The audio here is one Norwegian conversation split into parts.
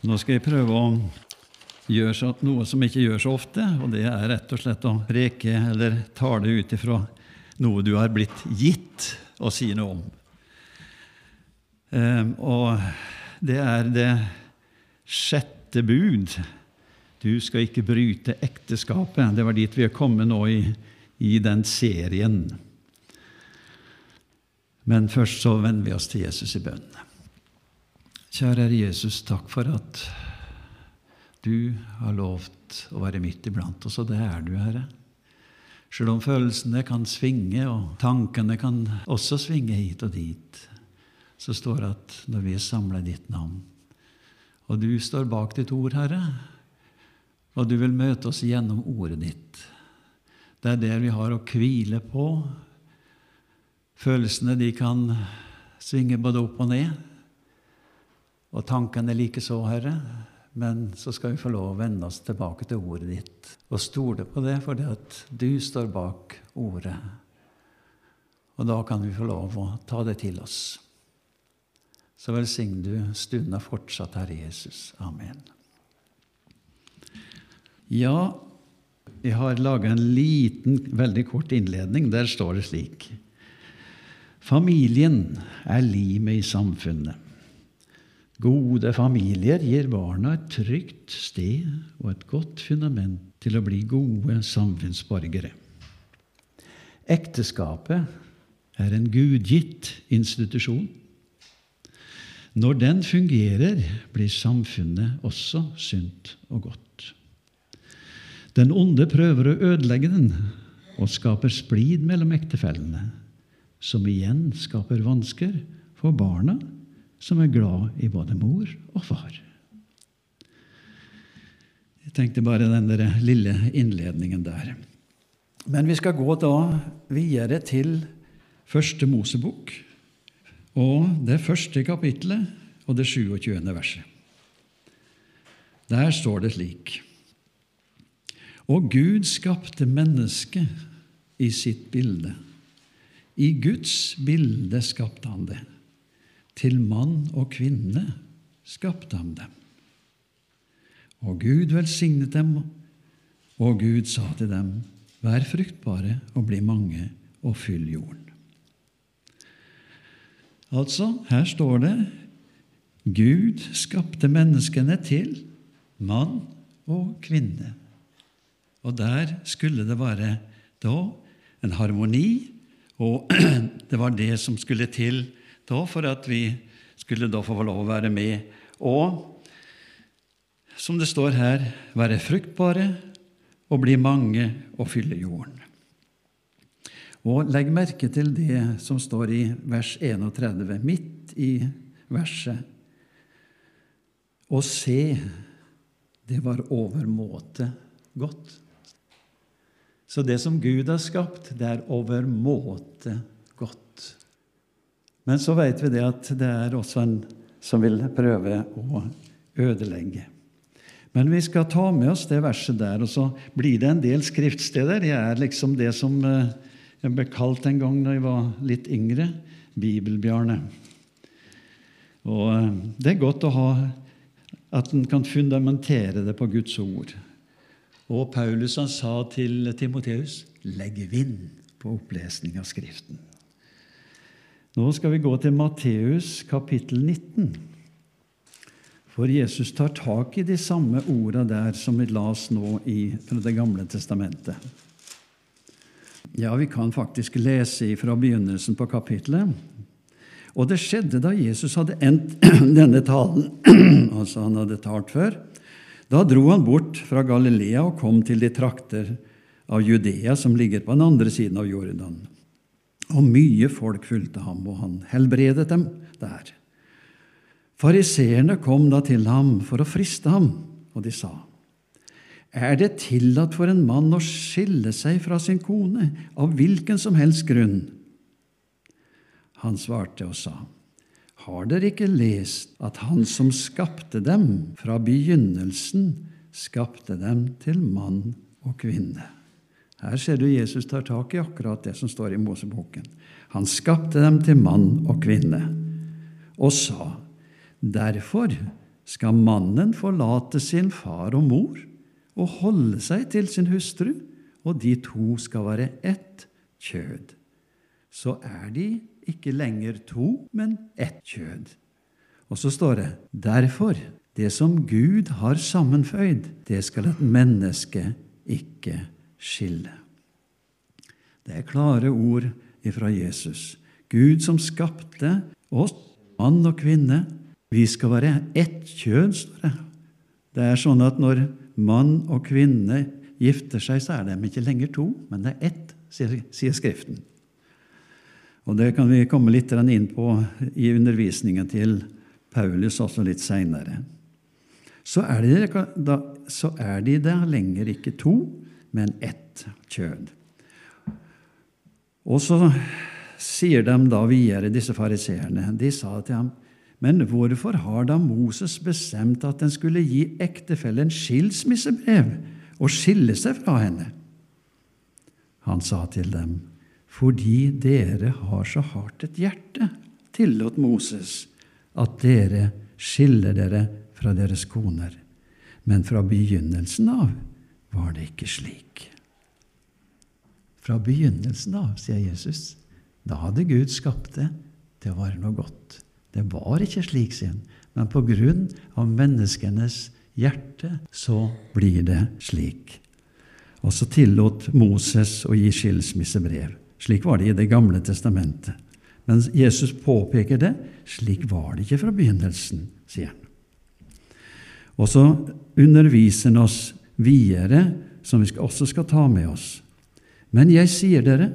Nå skal jeg prøve å gjøre så, noe som ikke gjør så ofte, og det er rett og slett å preke eller tale ut ifra noe du har blitt gitt å si noe om. Um, og det er det sjette bud. Du skal ikke bryte ekteskapet. Det var dit vi er kommet nå i, i den serien. Men først så vender vi oss til Jesus i bønn. Kjære Herre Jesus, takk for at du har lovt å være midt iblant oss, og det er du, Herre. Selv om følelsene kan svinge, og tankene kan også svinge hit og dit, så står det at når vi er samla i ditt navn, og du står bak ditt ord, Herre, og du vil møte oss gjennom ordet ditt. Det er det vi har å hvile på. Følelsene de kan svinge både opp og ned. Og tankene likeså, Herre. Men så skal vi få lov å vende oss tilbake til ordet ditt og stole på det, fordi at du står bak ordet. Og da kan vi få lov å ta det til oss. Så velsign du stunda fortsatt, Herre Jesus. Amen. Ja, jeg har laga en liten, veldig kort innledning. Der står det slik Familien er limet i samfunnet. Gode familier gir barna et trygt sted og et godt fundament til å bli gode samfunnsborgere. Ekteskapet er en gudgitt institusjon. Når den fungerer, blir samfunnet også sunt og godt. Den onde prøver å ødelegge den og skaper splid mellom ektefellene, som igjen skaper vansker for barna som er glad i både mor og far. Jeg tenkte bare den der lille innledningen der. Men vi skal gå da videre til første Mosebok, og det første kapittelet og det 27. verset. Der står det slik Og Gud skapte mennesket i sitt bilde. I Guds bilde skapte han det. Til mann og kvinne skapte han dem. Og Gud velsignet dem, og Gud sa til dem, Vær fruktbare og bli mange, og fyll jorden. Altså, her står det Gud skapte menneskene til mann og kvinne. Og der skulle det være da en harmoni, og det var det som skulle til da for at vi skulle da få lov å være med og, som det står her, være fruktbare og bli mange og fylle jorden. Og legg merke til det som står i vers 31, midt i verset. Å se, det var overmåte godt. Så det som Gud har skapt, det er overmåte godt. Men så vet vi det at det er også en som vil prøve å ødelegge. Men vi skal ta med oss det verset der, og så blir det en del skriftsteder. Jeg er liksom det som eh, jeg ble kalt en gang da jeg var litt yngre Bibelbjarne. Og eh, det er godt å ha at en kan fundamentere det på Guds ord. Og Paulus han sa til Timoteus legg vind på opplesning av Skriften. Nå skal vi gå til Matteus kapittel 19. For Jesus tar tak i de samme orda der som vi las nå i, fra Det gamle testamentet. Ja, vi kan faktisk lese fra begynnelsen på kapittelet. Og det skjedde da Jesus hadde endt denne talen, altså han hadde talt før. Da dro han bort fra Galilea og kom til de trakter av Judea som ligger på den andre siden av Jordan. Og mye folk fulgte ham, og han helbredet dem der. Fariseerne kom da til ham for å friste ham, og de sa:" Er det tillatt for en mann å skille seg fra sin kone av hvilken som helst grunn? Han svarte og sa:" Har dere ikke lest at Han som skapte dem fra begynnelsen, skapte dem til mann og kvinne? Her ser du Jesus tar tak i akkurat det som står i Moseboken. Han skapte dem til mann og kvinne, og sa:" Derfor skal mannen forlate sin far og mor og holde seg til sin hustru, og de to skal være ett kjød. Så er de ikke lenger to, men ett kjød. Og så står det derfor, det som Gud har sammenføyd, det skal et menneske ikke skille. Det er klare ord ifra Jesus. Gud som skapte oss, mann og kvinne. Vi skal være ett kjønn, står det. Det er sånn at når mann og kvinne gifter seg, så er de ikke lenger to, men det er ett, sier Skriften. Og Det kan vi komme litt inn på i undervisningen til Paulus også litt seinere. Så, er de, da, er lenger ikke to, men ett kjød. Og så sier de da videre, disse fariseerne, de sa til ham, men hvorfor har da Moses bestemt at en skulle gi ektefellen skilsmissebrev og skille seg fra henne? Han sa til dem, fordi dere har så hardt et hjerte, tillot Moses at dere skiller dere fra deres koner. Men fra begynnelsen av var det ikke slik. Fra begynnelsen av, sier Jesus, da hadde Gud skapt det til å være noe godt. Det var ikke slik, sier han, men på grunn av menneskenes hjerte så blir det slik. Og så tillot Moses å gi skilsmissebrev. Slik var det i Det gamle testamentet. Men Jesus påpeker det. Slik var det ikke fra begynnelsen, sier han. Og så underviser han oss videre, som vi også skal ta med oss. Men jeg sier dere,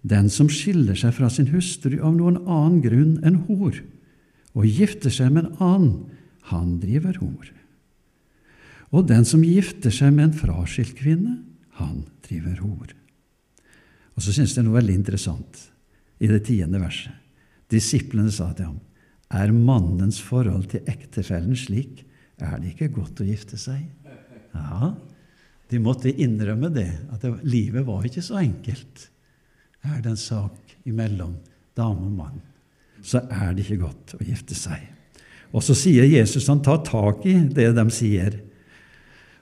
den som skiller seg fra sin hustru av noen annen grunn enn hor, og gifter seg med en annen, han driver hor. Og den som gifter seg med en fraskilt kvinne, han driver hor. Og så synes jeg noe veldig interessant i det tiende verset. Disiplene sa til ham, er mannens forhold til ektefellen slik, er det ikke godt å gifte seg? Ja, de måtte innrømme det, at det, livet var ikke så enkelt. Er det en sak imellom dame og mann, så er det ikke godt å gifte seg. Og så sier Jesus han tar tak i det de sier.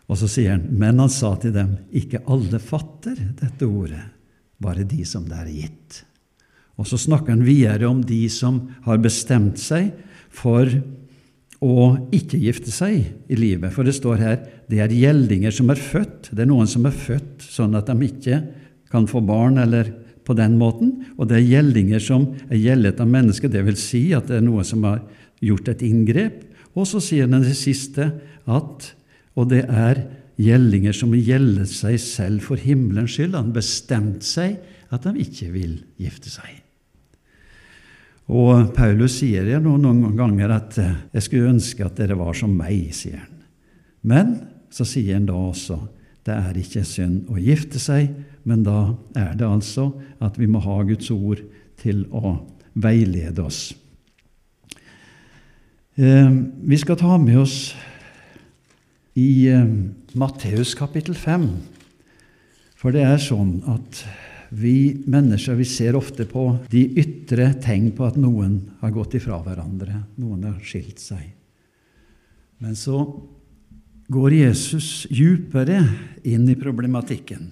Og så sier han, men han sa til dem, ikke alle fatter dette ordet, bare de som det er gitt. Og så snakker han videre om de som har bestemt seg for å ikke gifte seg i livet. For det står her det er gjeldinger som er født. Det er noen som er født sånn at de ikke kan få barn eller på den måten. Og det er gjeldinger som er gjeldet av mennesket, dvs. Si at det er noe som har gjort et inngrep. Og så sier den det siste at og det er gjeldinger som gjelder seg selv for himmelens skyld. Han bestemte seg at de ikke vil gifte seg. Og Paulus sier det noen ganger at eh, 'jeg skulle ønske at dere var som meg', sier han. Men så sier han da også det er ikke synd å gifte seg, men da er det altså at vi må ha Guds ord til å veilede oss. Eh, vi skal ta med oss i eh, Matteus kapittel 5. For det er sånn at vi mennesker vi ser ofte på de ytre tegn på at noen har gått ifra hverandre, noen har skilt seg. Men så går Jesus djupere inn i problematikken.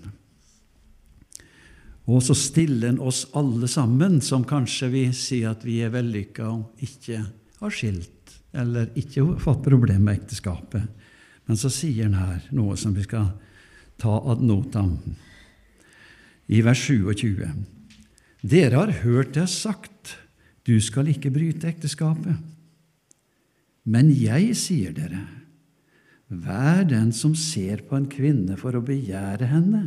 Og så stiller han oss alle sammen, som kanskje vi sier at vi er vellykka og ikke har skilt, eller ikke har fått problemer med ekteskapet. Men så sier han her noe som vi skal ta ad notam. I vers 27. Dere har hørt det sagt, du skal ikke bryte ekteskapet. Men jeg sier dere, hver den som ser på en kvinne for å begjære henne,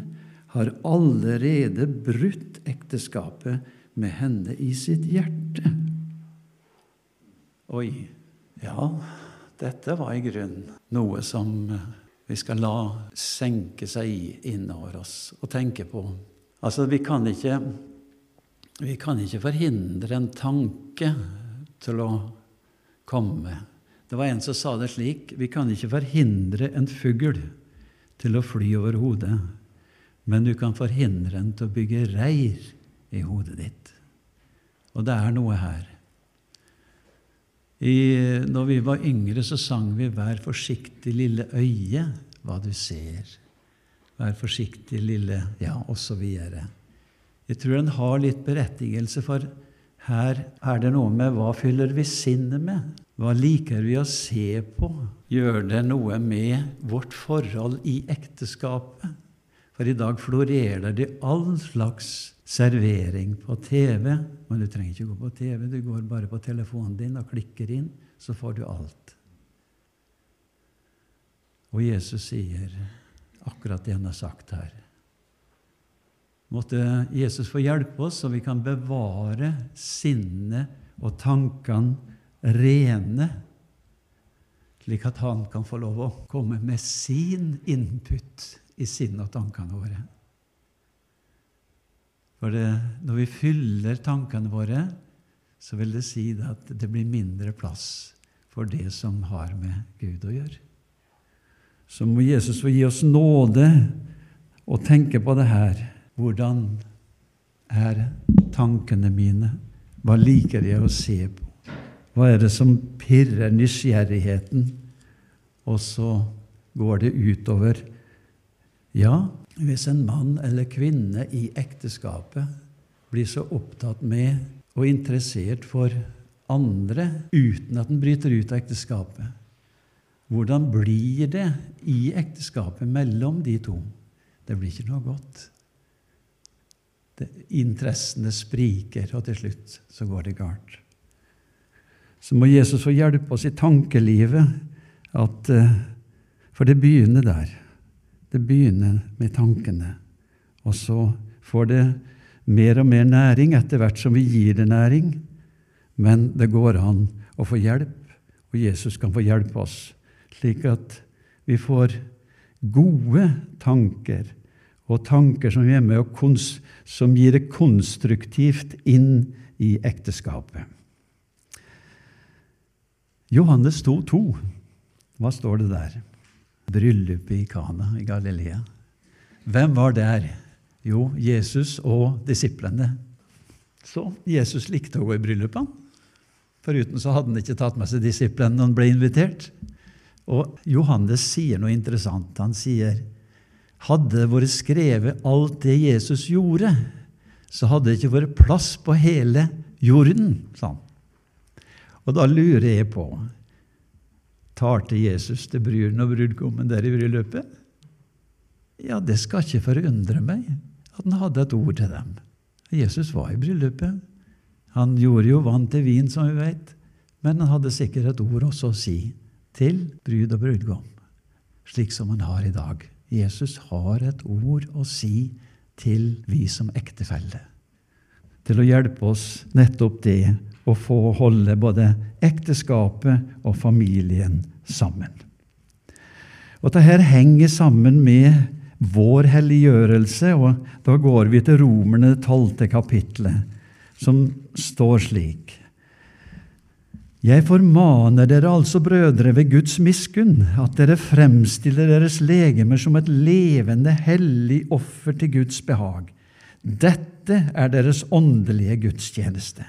har allerede brutt ekteskapet med henne i sitt hjerte. Oi, Ja, dette var i grunnen noe som eh, vi skal la senke seg innover oss og tenke på. Altså, vi kan ikke, vi kan ikke forhindre en tanke til å komme. Det var en som sa det slik Vi kan ikke forhindre en fugl til å fly over hodet, men du kan forhindre en til å bygge reir i hodet ditt. Og det er noe her. I, når vi var yngre, så sang vi 'Vær forsiktig, lille øye, hva du ser'. Vær forsiktig, lille Ja, osv. Jeg tror den har litt berettigelse, for her er det noe med hva fyller vi sinnet med? Hva liker vi å se på? Gjør det noe med vårt forhold i ekteskapet? For i dag florerer det all slags servering på TV. Men du trenger ikke gå på TV, du går bare på telefonen din og klikker inn, så får du alt. Og Jesus sier akkurat det han har sagt her. Måtte Jesus få hjelpe oss, så vi kan bevare sinnet og tankene rene, slik at han kan få lov å komme med sin input i sinnet og tankene våre. For det, når vi fyller tankene våre, så vil det si at det blir mindre plass for det som har med Gud å gjøre. Så må Jesus få gi oss nåde og tenke på det her. Hvordan er tankene mine? Hva liker jeg å se på? Hva er det som pirrer nysgjerrigheten? Og så går det utover ja, hvis en mann eller kvinne i ekteskapet blir så opptatt med og interessert for andre uten at en bryter ut av ekteskapet, hvordan blir det i ekteskapet mellom de to? Det blir ikke noe godt. Interessene spriker, og til slutt så går det galt. Så må Jesus få hjelpe oss i tankelivet, at, eh, for det begynner der. Det begynner med tankene, og så får det mer og mer næring etter hvert som vi gir det næring. Men det går an å få hjelp, og Jesus kan få hjelpe oss, slik at vi får gode tanker, og tanker som, som gir det konstruktivt inn i ekteskapet. Johannes 2, 2. Hva står det der? bryllupet i Kana i Galilea. Hvem var der? Jo, Jesus og disiplene. Så Jesus likte å gå i bryllupene. Foruten så hadde han ikke tatt med seg disiplene når han ble invitert. Og Johannes sier noe interessant. Han sier hadde det vært skrevet alt det Jesus gjorde, så hadde det ikke vært plass på hele jorden, sa han. Og da lurer jeg på talte Jesus til bruden og brudgommen der i bryllupet? Ja, det skal ikke forundre meg at han hadde et ord til dem. Jesus var i bryllupet. Han gjorde jo vann til vin, som vi vet, men han hadde sikkert et ord også å si til brud og brudgom, slik som han har i dag. Jesus har et ord å si til vi som ektefelle, til å hjelpe oss nettopp det å få holde både ekteskapet og familien sammen. Og Dette henger sammen med vår helliggjørelse, og da går vi til Romerne 12. kapittelet, som står slik. Jeg formaner dere altså, brødre, ved Guds miskunn, at dere fremstiller deres legemer som et levende, hellig offer til Guds behag. Dette er deres åndelige gudstjeneste.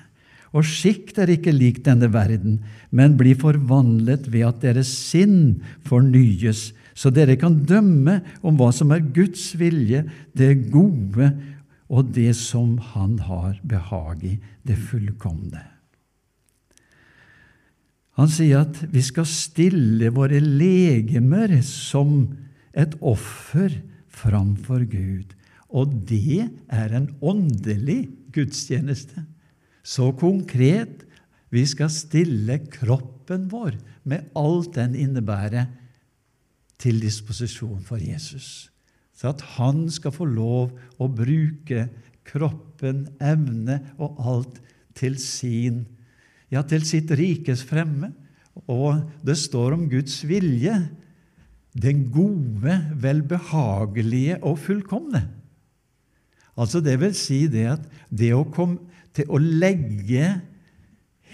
Og skikk er ikke lik denne verden, men blir forvandlet ved at deres sinn fornyes, så dere kan dømme om hva som er Guds vilje, det gode og det som Han har behag i, det fullkomne. Han sier at vi skal stille våre legemer som et offer framfor Gud. Og det er en åndelig gudstjeneste. Så konkret vi skal stille kroppen vår med alt den innebærer, til disposisjon for Jesus. Så at han skal få lov å bruke kroppen, evne og alt til sin ja, til sitt rikes fremme, Og det står om Guds vilje. Den gode, velbehagelige og fullkomne. Altså Det vil si det at det å komme til å legge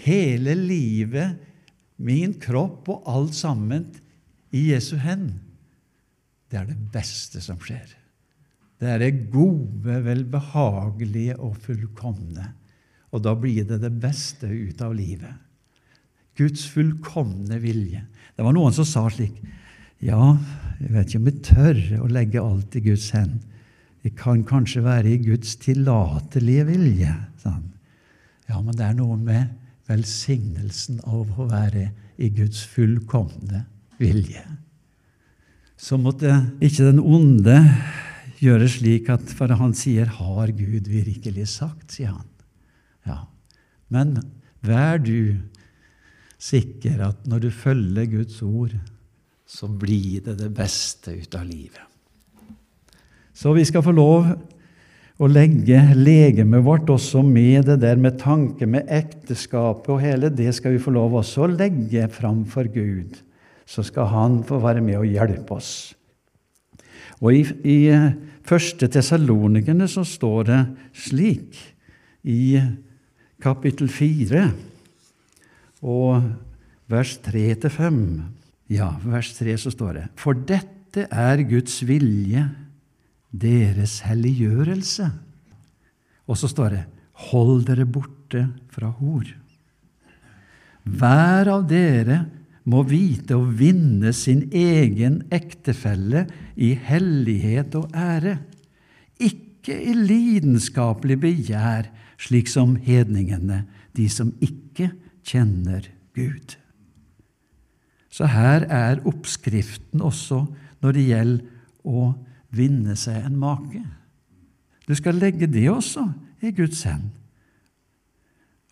hele livet, min kropp og alt sammen i Jesu hen, det er det beste som skjer. Det er det gode, velbehagelige og fullkomne. Og da blir det det beste ut av livet. Guds fullkomne vilje. Det var noen som sa slik Ja, jeg vet ikke om jeg tør å legge alt i Guds hend. Det kan kanskje være i Guds tillatelige vilje. Sånn. Ja, men det er noe med velsignelsen av å være i Guds fullkomne vilje. Så måtte ikke den onde gjøre slik at For han sier 'Har Gud virkelig sagt', sier han. Ja. Men vær du sikker at når du følger Guds ord, så blir det det beste ut av livet. Så vi skal få lov å legge legemet vårt også med det der med tanke med ekteskapet og hele det skal vi få lov også å legge fram for Gud. Så skal Han få være med og hjelpe oss. Og i, i eh, første Tessalonikerne så står det slik i kapittel 4 og vers 3-5. Ja, vers 3 så står det For dette er Guds vilje, deres helliggjørelse. Og så står det Hold dere borte fra hor. Hver av dere må vite å vinne sin egen ektefelle i hellighet og ære, ikke i lidenskapelig begjær, slik som hedningene, de som ikke kjenner Gud. Så her er oppskriften også når det gjelder å vinne seg en make. Du skal legge det også i Guds hend.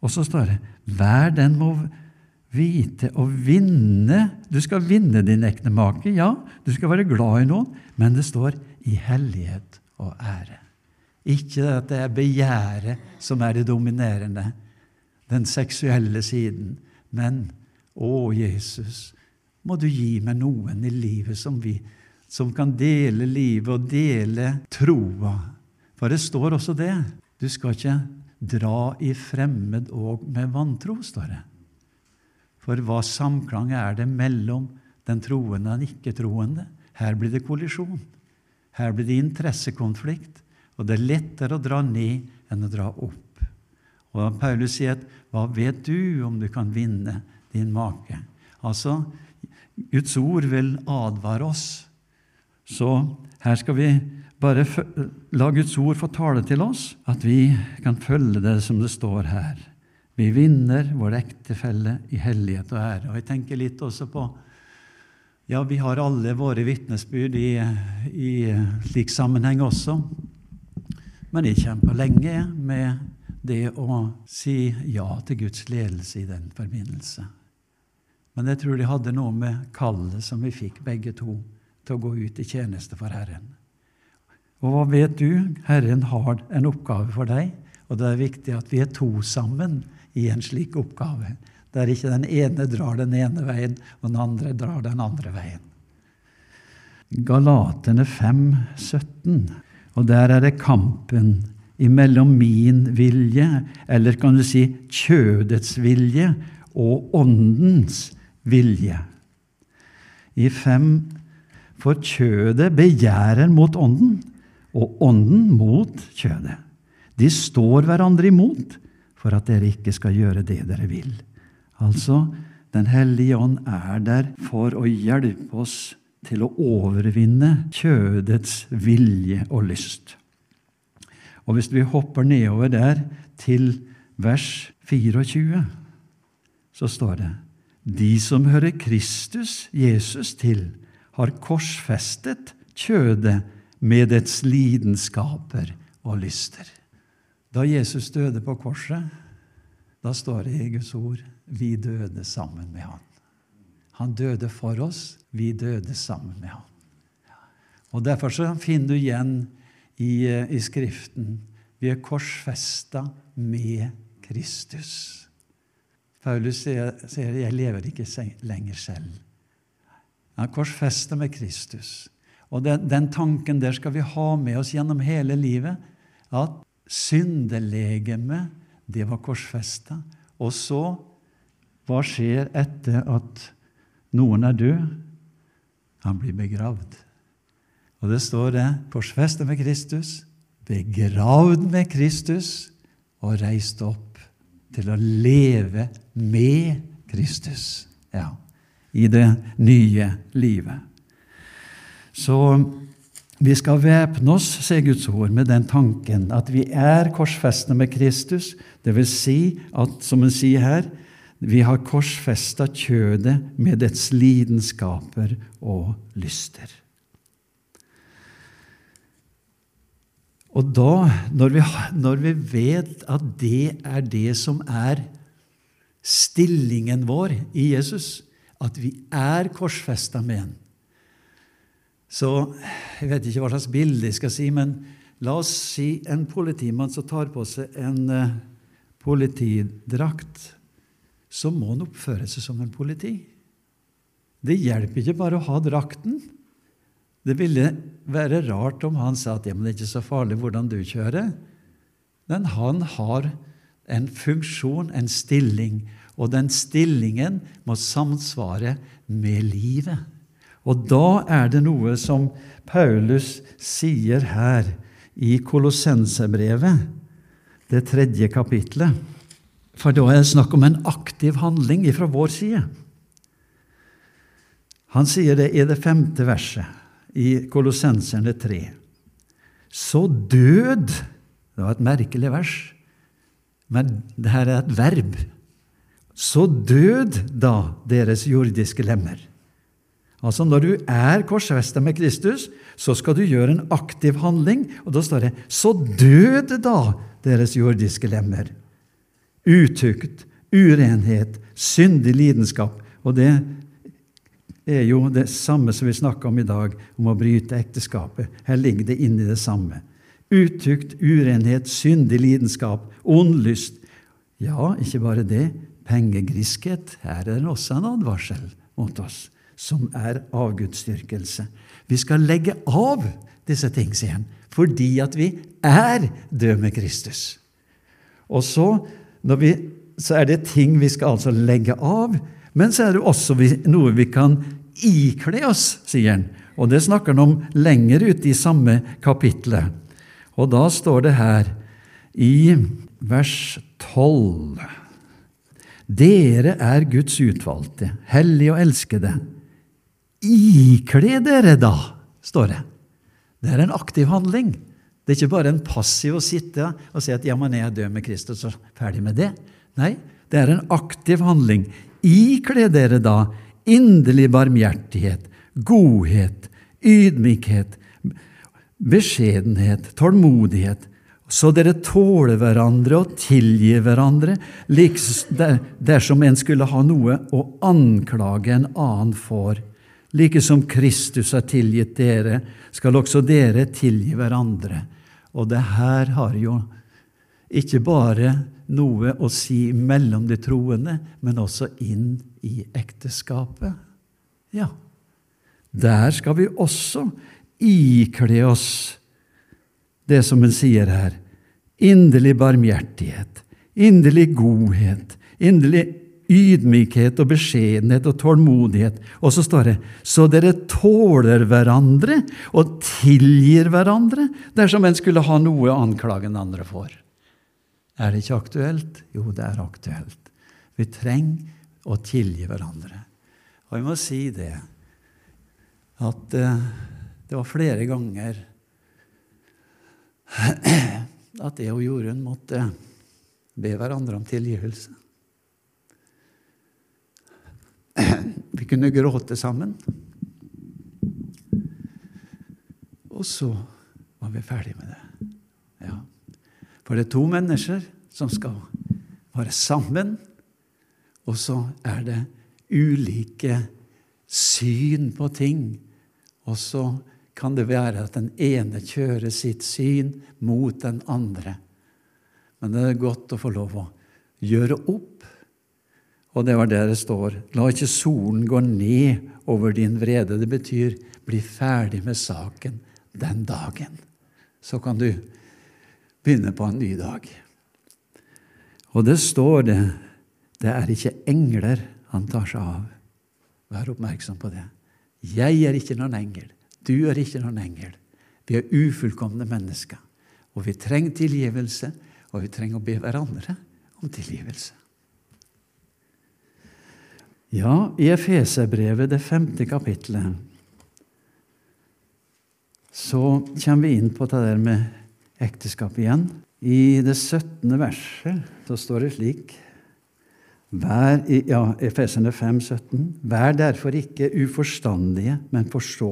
Og så står det hver den må vite å vinne Du skal vinne din ektemake, ja, du skal være glad i noen, men det står i hellighet og ære. Ikke at det er begjæret som er det dominerende, den seksuelle siden, men å, Jesus, må du gi meg noen i livet som, vi, som kan dele livet og dele troa. For det står også det. Du skal ikke dra i fremmed og med vantro, står det. For hva samklang er det mellom den troende og den ikke-troende? Her blir det kollisjon. Her blir det interessekonflikt. Og det er lettere å dra ned enn å dra opp. Og Paulus sier at 'Hva vet du om du kan vinne din make?' Altså, Guds ord vil advare oss. Så her skal vi bare la Guds ord få tale til oss, at vi kan følge det som det står her. Vi vinner vår ektefelle i hellighet og ære. Og jeg tenker litt også på Ja, vi har alle våre vitnesbyrd i, i slik sammenheng også. Men jeg kjempa lenge med det å si ja til Guds ledelse i den forbindelse. Men jeg tror de hadde noe med kallet som vi fikk, begge to, til å gå ut i tjeneste for Herren. Og hva vet du? Herren har en oppgave for deg, og det er viktig at vi er to sammen i en slik oppgave. Der ikke den ene drar den ene veien, og den andre drar den andre veien. Galatene 5, 17. Og der er det kampen imellom min vilje, eller kan du si kjødets vilje, og åndens vilje. I fem For kjødet begjærer mot ånden, og ånden mot kjødet. De står hverandre imot for at dere ikke skal gjøre det dere vil. Altså, Den hellige ånd er der for å hjelpe oss til å overvinne kjødets vilje og lyst. Og hvis vi hopper nedover der til vers 24, så står det De som hører Kristus, Jesus, til, har korsfestet kjødet med dets lidenskaper og lyster. Da Jesus døde på korset, da står det i Guds ord vi døde sammen med han. Han døde for oss, vi døde sammen med ham. Og Derfor så finner du igjen i, eh, i Skriften. Vi er korsfesta med Kristus. Paulus sier, 'jeg lever ikke lenger selv'. Han korsfester med Kristus. Og den, den, tanken der skal vi ha med oss gjennom hele livet. At syndelegemet, det var korsfesta. Og så hva skjer etter at noen er død? Han blir begravd. Og det står det korsfestet med Kristus, begravd med Kristus og reist opp til å leve med Kristus. Ja, I det nye livet. Så vi skal væpne oss, sier Guds ord, med den tanken at vi er korsfestet med Kristus. Vil si at, som en sier her, vi har korsfesta kjødet med dets lidenskaper og lyster. Og da, når vi, når vi, vet at det er det som er stillingen vår i Jesus, at vi er korsfesta med ham Så jeg vet ikke hva slags bilde jeg skal si, men la oss si en politimann som tar på seg en uh, politidrakt, så må han oppføre seg som en politi. Det hjelper ikke bare å ha drakten. Det ville være rart om han sa at ja, men det er ikke så farlig hvordan du kjører. Men han har en funksjon, en stilling, og den stillingen må samsvare med livet. Og da er det noe som Paulus sier her i Kolossensebrevet, det tredje kapitlet. For da er det snakk om en aktiv handling fra vår side. Han sier det i det femte verset i Kolossenserne 3. Så død Det var et merkelig vers, men det her er et verb. Så død da deres jordiske lemmer. Altså Når du er korsfesta med Kristus, så skal du gjøre en aktiv handling. Og da står det 'så død da deres jordiske lemmer'. Utukt, urenhet, syndig lidenskap. Og det er jo det samme som vi snakker om i dag, om å bryte ekteskapet. Her ligger det inni det samme. Utukt, urenhet, syndig lidenskap, ond lyst. Ja, ikke bare det. Pengegriskhet. Her er det også en advarsel mot oss, som er avgudsdyrkelse. Vi skal legge av disse ting, sier han, fordi at vi er døde med Kristus. Og så, vi, så er det ting vi skal altså legge av, men så er det også noe vi kan ikle oss, sier han. Og det snakker han om lenger ute i samme kapitlet. Og da står det her i vers 12 Dere er Guds utvalgte, hellige og elskede. Ikle dere, da, står det. Det er en aktiv handling. Det er ikke bare en passiv å sitte og si at ja, men jeg er med Kristus og ferdig med det. Nei, det er en aktiv handling. Ikle dere da inderlig barmhjertighet, godhet, ydmykhet, beskjedenhet, tålmodighet, så dere tåler hverandre og tilgir hverandre, dersom en skulle ha noe å anklage en annen for. Like som Kristus har tilgitt dere, skal også dere tilgi hverandre. Og det her har jo ikke bare noe å si mellom de troende, men også inn i ekteskapet. Ja, der skal vi også ikle oss det som en sier her. Inderlig barmhjertighet, inderlig godhet, inderlig ydmykhet og beskjedenhet og tålmodighet. Og så står det så dere tåler hverandre og tilgir hverandre dersom en skulle ha noe å anklage den andre for. Er det ikke aktuelt? Jo, det er aktuelt. Vi trenger å tilgi hverandre. Og jeg må si det at uh, det var flere ganger at jeg og Jorunn måtte be hverandre om tilgivelse. Vi kunne gråte sammen. Og så var vi ferdig med det. Ja. For det er to mennesker som skal være sammen, og så er det ulike syn på ting. Og så kan det være at den ene kjører sitt syn mot den andre. Men det er godt å få lov å gjøre opp Og det var der det står La ikke solen gå ned over din vrede. Det betyr bli ferdig med saken den dagen. Så kan du begynne på en ny dag. Og det står det det er ikke engler han tar seg av. Vær oppmerksom på det. Jeg er ikke noen engel. Du er ikke noen engel. Vi er ufullkomne mennesker. Og vi trenger tilgivelse, og vi trenger å be hverandre om tilgivelse. Ja, i Efeserbrevet, det femte kapitlet, så kommer vi inn på det der med ekteskap igjen. I det 17. verset så står det slik Vær, ja, Efesene 5, 17. Vær derfor ikke uforstandige, men forstå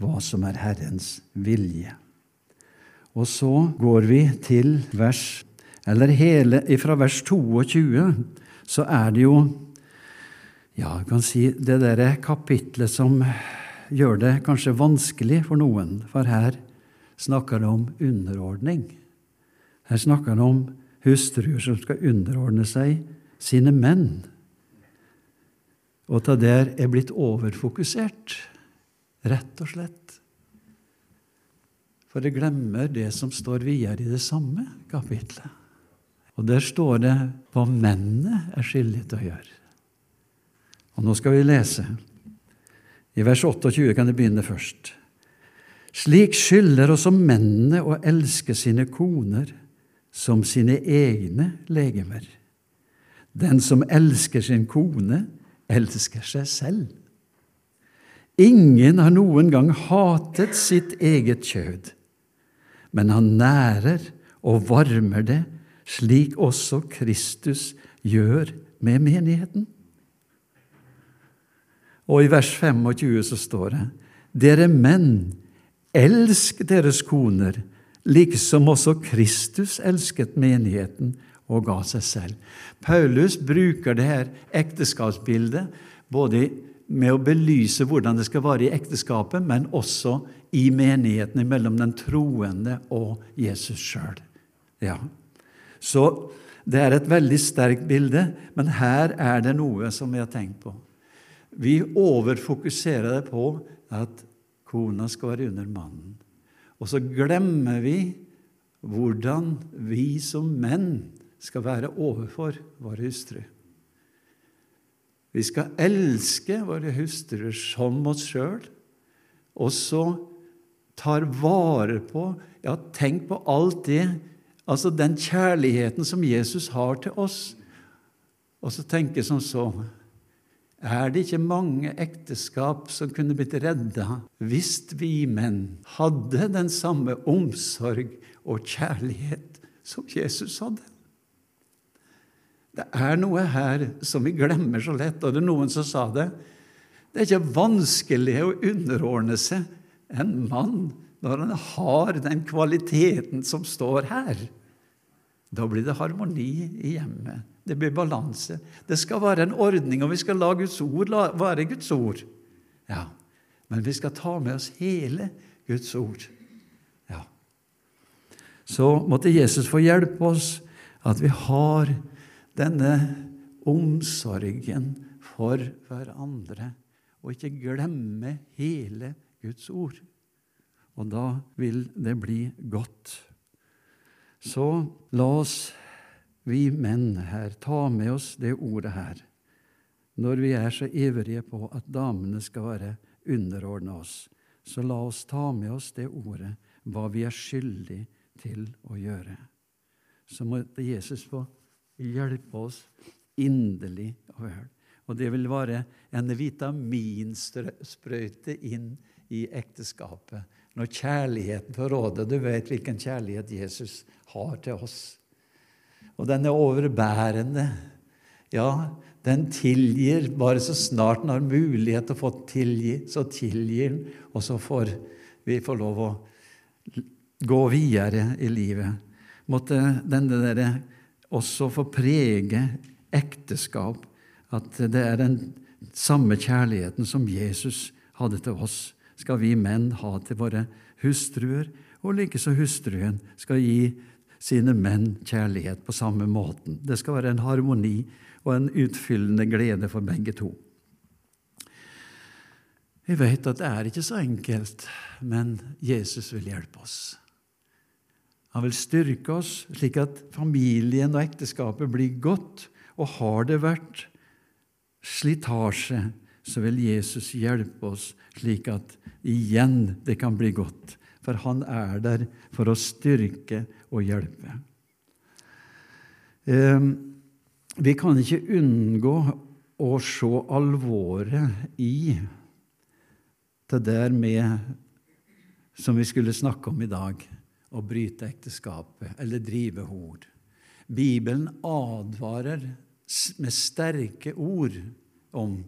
hva som er Herrens vilje. Og så går vi til vers Eller hele, fra vers 22 så er det jo ja, jeg kan si det derre kapitlet som gjør det kanskje vanskelig for noen, for her snakker det om underordning. Her snakker det om hustruer som skal underordne seg sine menn. Og ta der er blitt overfokusert, rett og slett. For det glemmer det som står videre i det samme kapitlet. Og der står det hva mennene er skyldige til å gjøre. Og nå skal vi lese. I vers 28 kan det begynne først. Slik skylder også mennene å elske sine koner som sine egne legemer. Den som elsker sin kone, elsker seg selv. Ingen har noen gang hatet sitt eget kjød, men han nærer og varmer det, slik også Kristus gjør med menigheten. Og i vers 25 så står det:" Dere menn, elsk deres koner, liksom også Kristus elsket menigheten og ga seg selv. Paulus bruker det her ekteskapsbildet både med å belyse hvordan det skal være i ekteskapet, men også i menigheten mellom den troende og Jesus sjøl. Ja. Så det er et veldig sterkt bilde, men her er det noe som vi har tenkt på. Vi overfokuserer det på at kona skal være under mannen. Og så glemmer vi hvordan vi som menn skal være overfor våre hustruer. Vi skal elske våre hustruer som oss sjøl, og så tar vare på Ja, tenk på alt det, altså den kjærligheten som Jesus har til oss. Og så tenke som så er det ikke mange ekteskap som kunne blitt redda hvis vi menn hadde den samme omsorg og kjærlighet som Jesus hadde? Det er noe her som vi glemmer så lett, og det er noen som sa det. Det er ikke vanskelig å underordne seg en mann når han har den kvaliteten som står her. Da blir det harmoni i hjemmet. Det blir balanse. Det skal være en ordning, og vi skal la Guds ord være Guds ord. Ja, Men vi skal ta med oss hele Guds ord. Ja. Så måtte Jesus få hjelpe oss at vi har denne omsorgen for hverandre, og ikke glemme hele Guds ord. Og da vil det bli godt. Så la oss vi menn her, ta med oss det ordet her når vi er så ivrige på at damene skal være underordna oss. Så la oss ta med oss det ordet, hva vi er skyldig til å gjøre. Så måtte Jesus få hjelpe oss inderlig. Og det vil være en vitaminsprøyte inn i ekteskapet når kjærligheten får råde. Du vet hvilken kjærlighet Jesus har til oss. Og den er overbærende. Ja, den tilgir bare så snart den har mulighet til å få tilgi, så tilgir den, og så får vi få lov å gå videre i livet. Måtte denne der også få prege ekteskap, at det er den samme kjærligheten som Jesus hadde til oss, skal vi menn ha til våre hustruer, og likeså hustruen skal gi sine menn kjærlighet på samme måten. Det skal være en harmoni, og en utfyllende glede for begge to. Vi vet at det er ikke så enkelt, men Jesus vil hjelpe oss. Han vil styrke oss slik at familien og ekteskapet blir godt. Og har det vært slitasje, så vil Jesus hjelpe oss slik at igjen det kan bli godt. For han er der for å styrke og hjelpe. Ehm, vi kan ikke unngå å se alvoret i det der med som vi skulle snakke om i dag å bryte ekteskapet eller drive hor. Bibelen advarer med sterke ord om,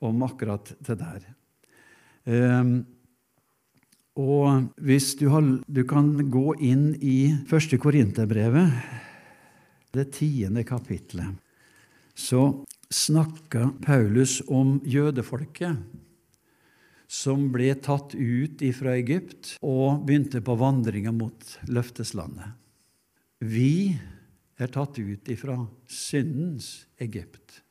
om akkurat det der. Um, og hvis du, har, du, kan gå inn i første Korinterbrevet, det tiende kapitlet, så snakka Paulus om jødefolket som ble tatt ut fra Egypt og begynte på vandringa mot løfteslandet. Vi er tatt ut ifra syndens Egypt.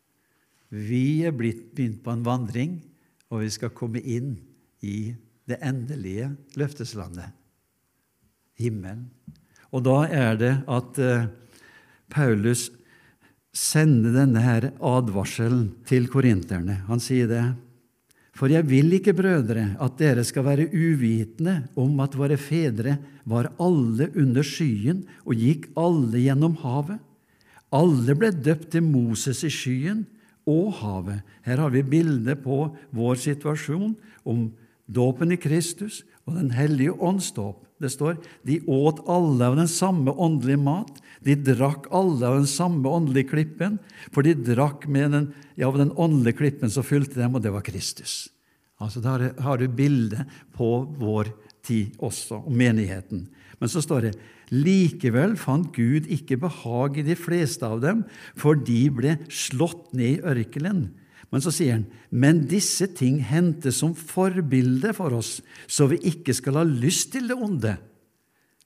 Vi er blitt begynt på en vandring, og vi skal komme inn i det endelige løfteslandet, himmelen. Og da er det at uh, Paulus sender denne her advarselen til korinterne. Han sier det. For jeg vil ikke, brødre, at dere skal være uvitende om at våre fedre var alle under skyen og gikk alle gjennom havet. Alle ble døpt til Moses i skyen og havet. Her har vi bildet på vår situasjon om dåpen i Kristus og Den hellige ånds dåp. Det står de åt alle av den samme åndelige mat, de drakk alle av den samme åndelige klippen, for de drakk med den, ja, den åndelige klippen som fylte dem, og det var Kristus. Altså Der har du bildet på vår tid også, og menigheten. Men så står det likevel fant Gud ikke behag i de fleste av dem, for de ble slått ned i ørkenen. Men så sier han, men disse ting hendte som forbilde for oss, så vi ikke skal ha lyst til det onde,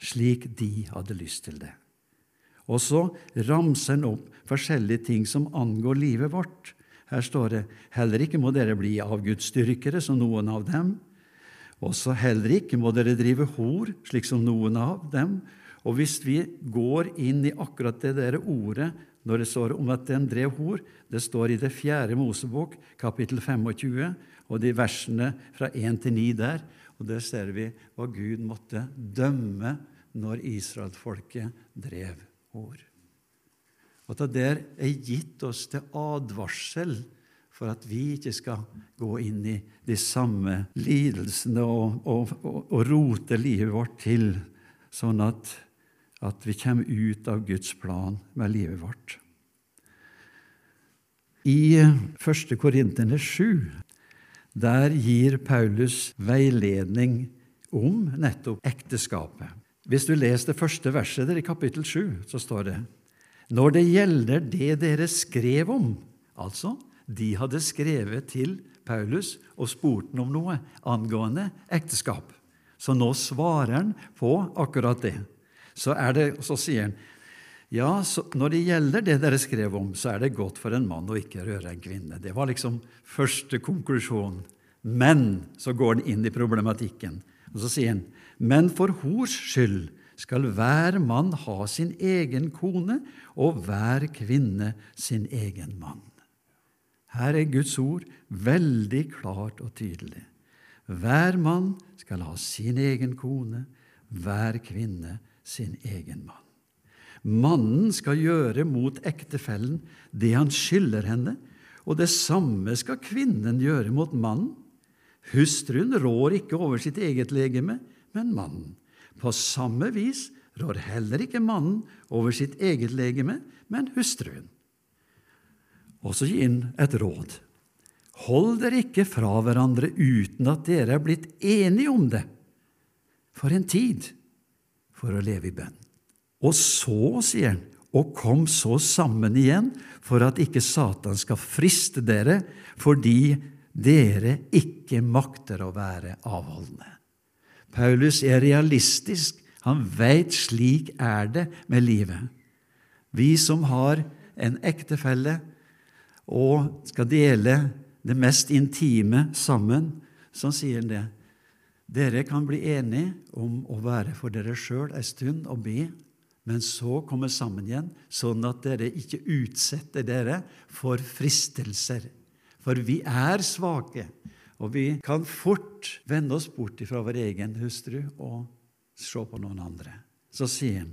slik de hadde lyst til det. Og så ramser han opp forskjellige ting som angår livet vårt. Her står det heller ikke må dere bli avgudsdyrkere, som noen av dem. Også heller ikke må dere drive hor, slik som noen av dem. Og hvis vi går inn i akkurat det der ordet når det står om at den drev hor, det står i det fjerde Mosebok, kapittel 25, og de versene fra 1 til 9 der. Og der ser vi hva Gud måtte dømme når israelsfolket drev hor. Og det der er gitt oss til advarsel for at vi ikke skal gå inn i de samme lidelsene og, og, og, og rote livet vårt til, sånn at, at vi kommer ut av Guds plan med livet vårt. I 1. Korinterne 7 der gir Paulus veiledning om nettopp ekteskapet. Hvis du leser det første verset der i kapittel 7, så står det når det gjelder det dere skrev om, altså de hadde skrevet til Paulus og spurt ham om noe angående ekteskap. Så nå svarer han på akkurat det. Så, det, så sier han ja, når det gjelder det dere skrev om, så er det godt for en mann å ikke røre en kvinne. Det var liksom første konklusjon. Men så går han inn i problematikken, og så sier han men for hors skyld skal hver mann ha sin egen kone og hver kvinne sin egen mann. Her er Guds ord veldig klart og tydelig. Hver mann skal ha sin egen kone, hver kvinne sin egen mann. Mannen skal gjøre mot ektefellen det han skylder henne, og det samme skal kvinnen gjøre mot mannen. Hustruen rår ikke over sitt eget legeme, men mannen. På samme vis rår heller ikke mannen over sitt eget legeme, men hustruen. Og så gi inn et råd. Hold dere ikke fra hverandre uten at dere er blitt enige om det, for en tid, for å leve i bønn. Og så, sier han, og kom så sammen igjen for at ikke Satan skal friste dere fordi dere ikke makter å være avholdende. Paulus er realistisk. Han veit slik er det med livet. Vi som har en ektefelle og skal dele det mest intime sammen, så sier han det. Dere kan bli enige om å være for dere sjøl ei stund og be, men så komme sammen igjen, sånn at dere ikke utsetter dere for fristelser. For vi er svake, og vi kan fort vende oss bort fra vår egen hustru og se på noen andre. Så sier han,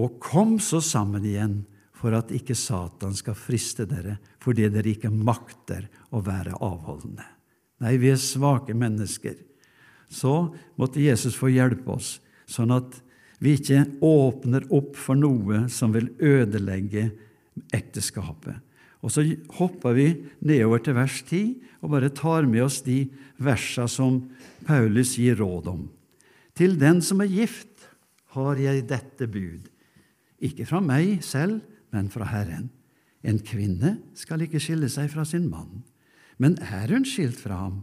og kom så sammen igjen for at ikke Satan skal friste dere fordi dere ikke makter å være avholdende. Nei, vi er svake mennesker. Så måtte Jesus få hjelpe oss, sånn at vi ikke åpner opp for noe som vil ødelegge ekteskapet. Og så hopper vi nedover til vers 10 og bare tar med oss de versene som Paulus gir råd om. Til den som er gift, har jeg dette bud. Ikke fra meg selv, men fra Herren. En kvinne skal ikke skille seg fra sin mann. Men er hun skilt fra ham,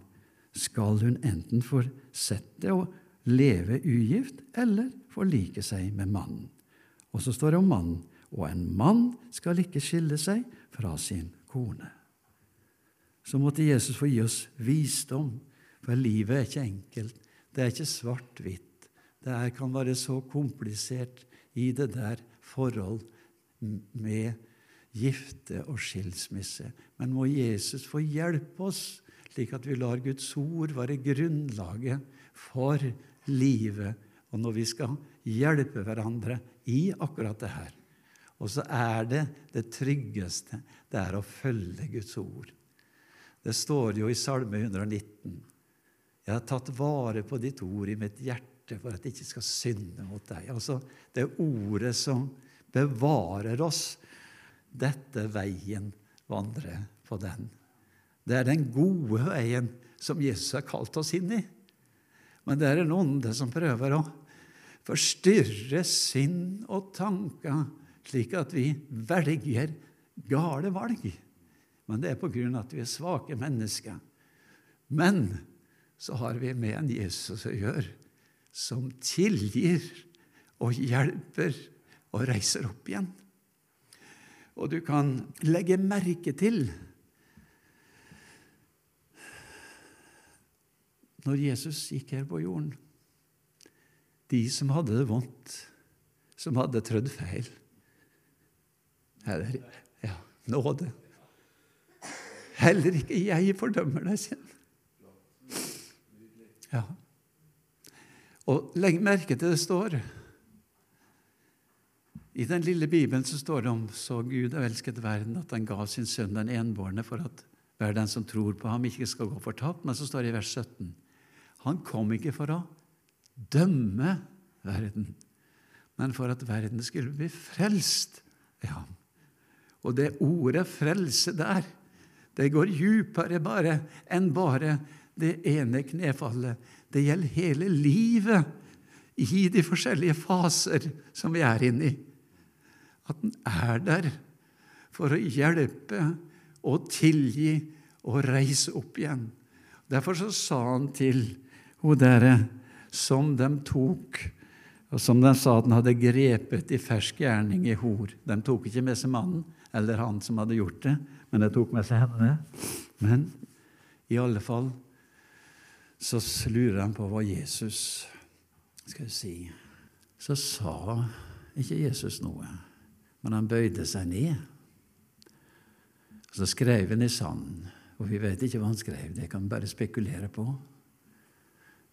skal hun enten fortsette å leve ugift eller forlike seg med mannen. Og så står det om mannen. Og en mann skal ikke skille seg fra sin kone. Så måtte Jesus få gi oss visdom, for livet er ikke enkelt. Det er ikke svart-hvitt. Det kan være så komplisert i det der forhold med gifte og skilsmisse. Men må Jesus få hjelpe oss, slik at vi lar Guds ord være grunnlaget for livet, og når vi skal hjelpe hverandre i akkurat det her. Og så er det det tryggeste det er å følge Guds ord. Det står jo i Salme 119. Jeg har tatt vare på ditt ord i mitt hjerte for at jeg ikke skal synde mot deg. Altså det ordet som bevarer oss. Dette veien vandrer på den. Det er den gode veien som Jesus har kalt oss inn i. Men det er en onde som prøver å forstyrre sinn og tanker, slik at vi velger gale valg. Men det er på grunn av at vi er svake mennesker. Men så har vi med en Jesus å gjøre som tilgir og hjelper og reiser opp igjen. Og du kan legge merke til når Jesus gikk her på jorden De som hadde det vondt, som hadde trødd feil Eller ja, nåde. Heller ikke jeg fordømmer deg, sin. Ja. Og legg merke til det står i den lille Bibelen så står det om så Gud elsket verden at han ga sin sønn den enbårne for at hver den som tror på ham, ikke skal gå fortapt. Men så står det i vers 17 Han kom ikke for å dømme verden, men for at verden skulle bli frelst ved ham. Og det ordet 'frelse' der, det går djupere bare enn bare det ene knefallet. Det gjelder hele livet i de forskjellige faser som vi er inne i at den er der for å hjelpe og tilgi og reise opp igjen. Derfor så sa han til hun dere, som de tok og som de sa at han hadde grepet i fersk gjerning i hor. De tok ikke med seg mannen eller han som hadde gjort det, men de tok med seg henne. Men i alle fall så lurer han på hva Jesus skal vi si Så sa ikke Jesus noe men han bøyde seg ned. Så skrev han i sanden, og vi vet ikke hva han skrev. Det kan vi bare spekulere på.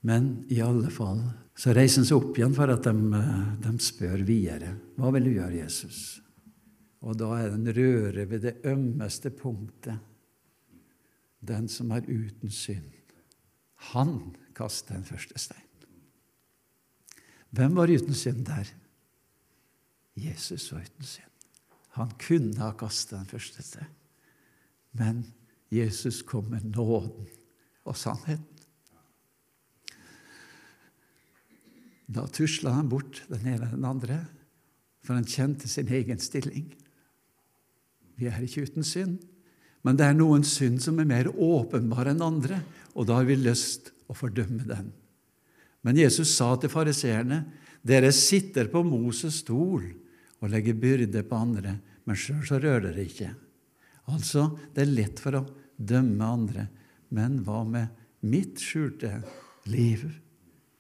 Men i alle fall så reiser han seg opp igjen for at de, de spør videre. Hva vil du gjøre, Jesus? Og da er den en røre ved det ømmeste punktet. Den som er uten synd. Han kaster den første stein. Hvem var uten synd der? Jesus var uten synd. Han kunne ha kastet den første stein. Men Jesus kom med nåden og sannheten. Da tusla han bort den ene og den andre, for han kjente sin egen stilling. Vi er ikke uten synd, men det er noen synd som er mer åpenbar enn andre, og da har vi lyst å fordømme den. Men Jesus sa til fariseerne, dere sitter på Moses stol og legger byrde på andre, men sjøl så rører dere ikke. Altså, det er lett for å dømme andre. Men hva med mitt skjulte liv?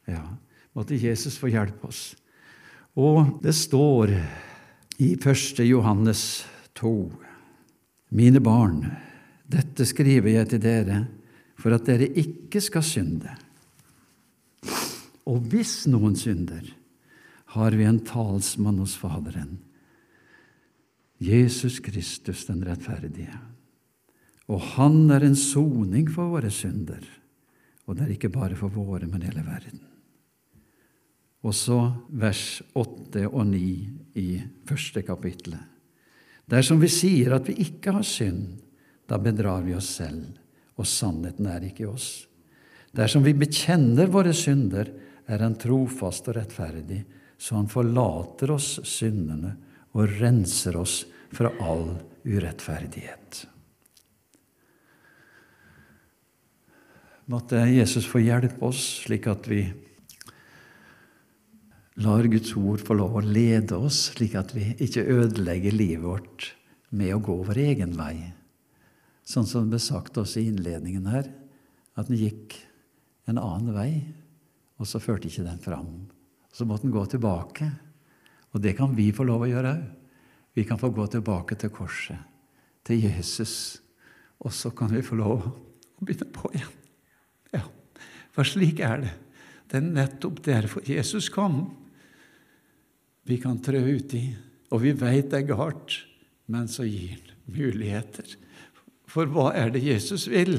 Ja, måtte Jesus få hjelpe oss. Og det står i 1. Johannes 2.: Mine barn, dette skriver jeg til dere for at dere ikke skal synde. Og hvis noen synder, har vi en talsmann hos Faderen, Jesus Kristus den rettferdige. Og han er en soning for våre synder, og det er ikke bare for våre, men hele verden. Og så vers 8 og 9 i første kapittelet. Dersom vi sier at vi ikke har synd, da bedrar vi oss selv, og sannheten er ikke i oss. Dersom vi bekjenner våre synder, er Han trofast og rettferdig, så Han forlater oss syndene og renser oss fra all urettferdighet. Måtte Jesus få hjelpe oss, slik at vi lar Guds ord få lov å lede oss, slik at vi ikke ødelegger livet vårt med å gå vår egen vei. Sånn som det ble sagt oss i innledningen her, at den gikk en annen vei, og så førte ikke den fram. Så måtte den gå tilbake. Og det kan vi få lov å gjøre òg. Vi kan få gå tilbake til korset, til Jesus, og så kan vi få lov å begynne på igjen. Ja, For slik er det. Det er nettopp derfor Jesus kom. Vi kan trø uti, og vi veit det er galt, men så gir han muligheter. For hva er det Jesus vil?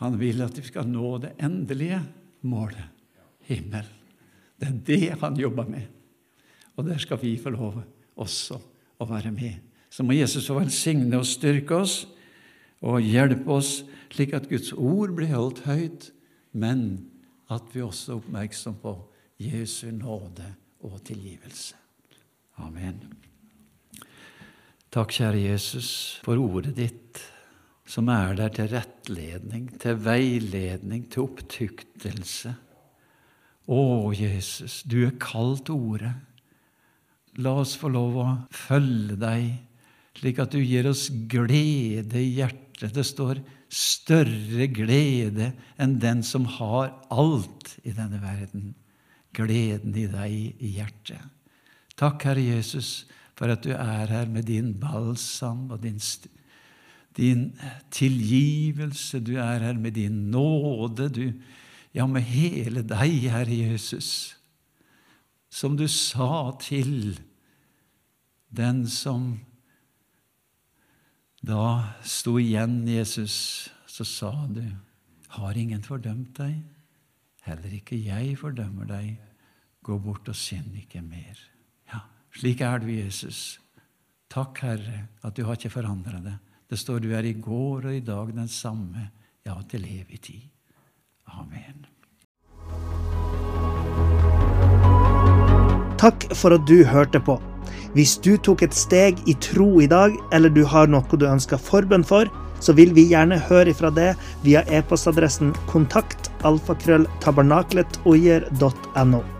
Han vil at vi skal nå det endelige målet himmel. Det er det han jobber med. Og der skal vi få lov også å være med. Så må Jesus få velsigne og styrke oss og hjelpe oss, slik at Guds ord blir holdt høyt, men at vi også er oppmerksom på Jesu nåde og tilgivelse. Amen. Takk, kjære Jesus, for ordet ditt, som er der til rettledning, til veiledning, til opptuktelse. Å, Jesus, du er kalt ordet. La oss få lov å følge deg, slik at du gir oss glede i hjertet. Det står 'større glede enn den som har alt i denne verden'. Gleden i deg i hjertet. Takk, Herre Jesus, for at du er her med din balsam og din, din tilgivelse. Du er her med din nåde. Du, ja, med hele deg, Herre Jesus som du sa til den som da sto igjen, Jesus, så sa du, har ingen fordømt deg? Heller ikke jeg fordømmer deg. Gå bort og synd ikke mer. Slik er du, Jesus. Takk, Herre, at du har ikke forandra det. Det står du er i går og i dag den samme, ja, til evig tid. Amen. Takk for at du hørte på. Hvis du tok et steg i tro i dag, eller du har noe du ønsker forbønn for, så vil vi gjerne høre ifra det via e-postadressen kontakt alfakrølltabernakletogjer.no.